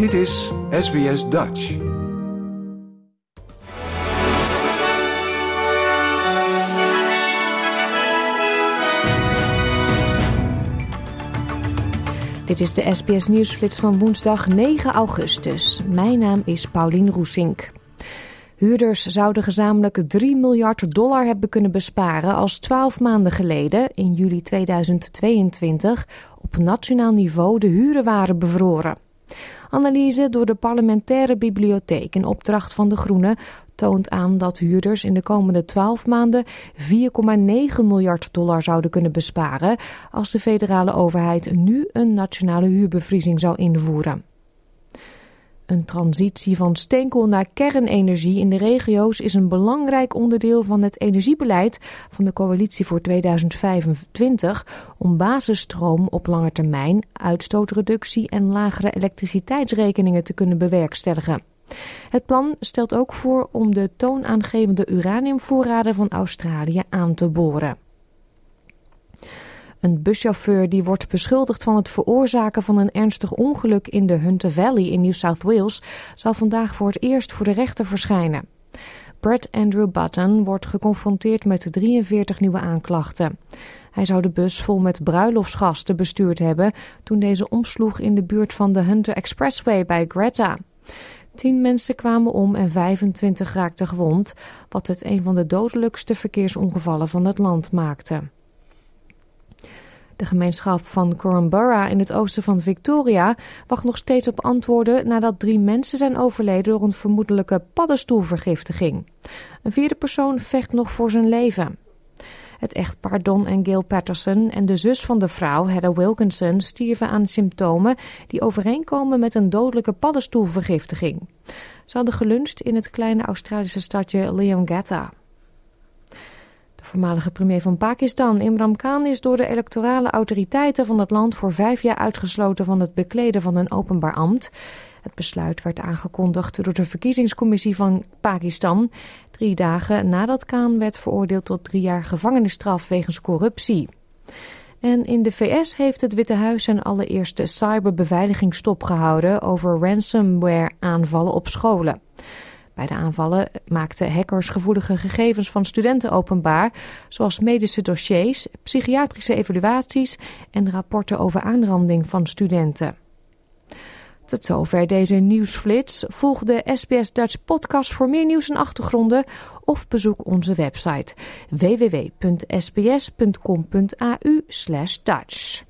Dit is SBS Dutch. Dit is de SBS Nieuwsflits van woensdag 9 augustus. Mijn naam is Paulien Roesink. Huurders zouden gezamenlijk 3 miljard dollar hebben kunnen besparen als 12 maanden geleden, in juli 2022, op nationaal niveau de huren waren bevroren. Analyse door de parlementaire bibliotheek in opdracht van de Groenen toont aan dat huurders in de komende 12 maanden 4,9 miljard dollar zouden kunnen besparen als de federale overheid nu een nationale huurbevriezing zou invoeren. Een transitie van steenkool naar kernenergie in de regio's is een belangrijk onderdeel van het energiebeleid van de coalitie voor 2025 om basisstroom op lange termijn, uitstootreductie en lagere elektriciteitsrekeningen te kunnen bewerkstelligen. Het plan stelt ook voor om de toonaangevende uraniumvoorraden van Australië aan te boren. Een buschauffeur die wordt beschuldigd van het veroorzaken van een ernstig ongeluk in de Hunter Valley in New South Wales zal vandaag voor het eerst voor de rechter verschijnen. Brett Andrew Button wordt geconfronteerd met 43 nieuwe aanklachten. Hij zou de bus vol met bruiloftsgasten bestuurd hebben toen deze omsloeg in de buurt van de Hunter Expressway bij Greta. Tien mensen kwamen om en 25 raakten gewond, wat het een van de dodelijkste verkeersongevallen van het land maakte. De gemeenschap van Corumburra in het oosten van Victoria wacht nog steeds op antwoorden nadat drie mensen zijn overleden door een vermoedelijke paddenstoelvergiftiging. Een vierde persoon vecht nog voor zijn leven. Het echtpaar Don en Gail Patterson en de zus van de vrouw, Heather Wilkinson, stierven aan symptomen die overeenkomen met een dodelijke paddenstoelvergiftiging. Ze hadden geluncht in het kleine Australische stadje Leongatha. Voormalige premier van Pakistan, Imran Khan, is door de electorale autoriteiten van het land voor vijf jaar uitgesloten van het bekleden van een openbaar ambt. Het besluit werd aangekondigd door de verkiezingscommissie van Pakistan, drie dagen nadat Khan werd veroordeeld tot drie jaar gevangenisstraf wegens corruptie. En in de VS heeft het Witte Huis zijn allereerste cyberbeveiliging stopgehouden over ransomware-aanvallen op scholen. Bij de aanvallen maakten hackers gevoelige gegevens van studenten openbaar, zoals medische dossiers, psychiatrische evaluaties en rapporten over aanranding van studenten. Tot zover deze nieuwsflits. Volg de SBS Dutch podcast voor meer nieuws en achtergronden of bezoek onze website www.sbs.com.au/dutch.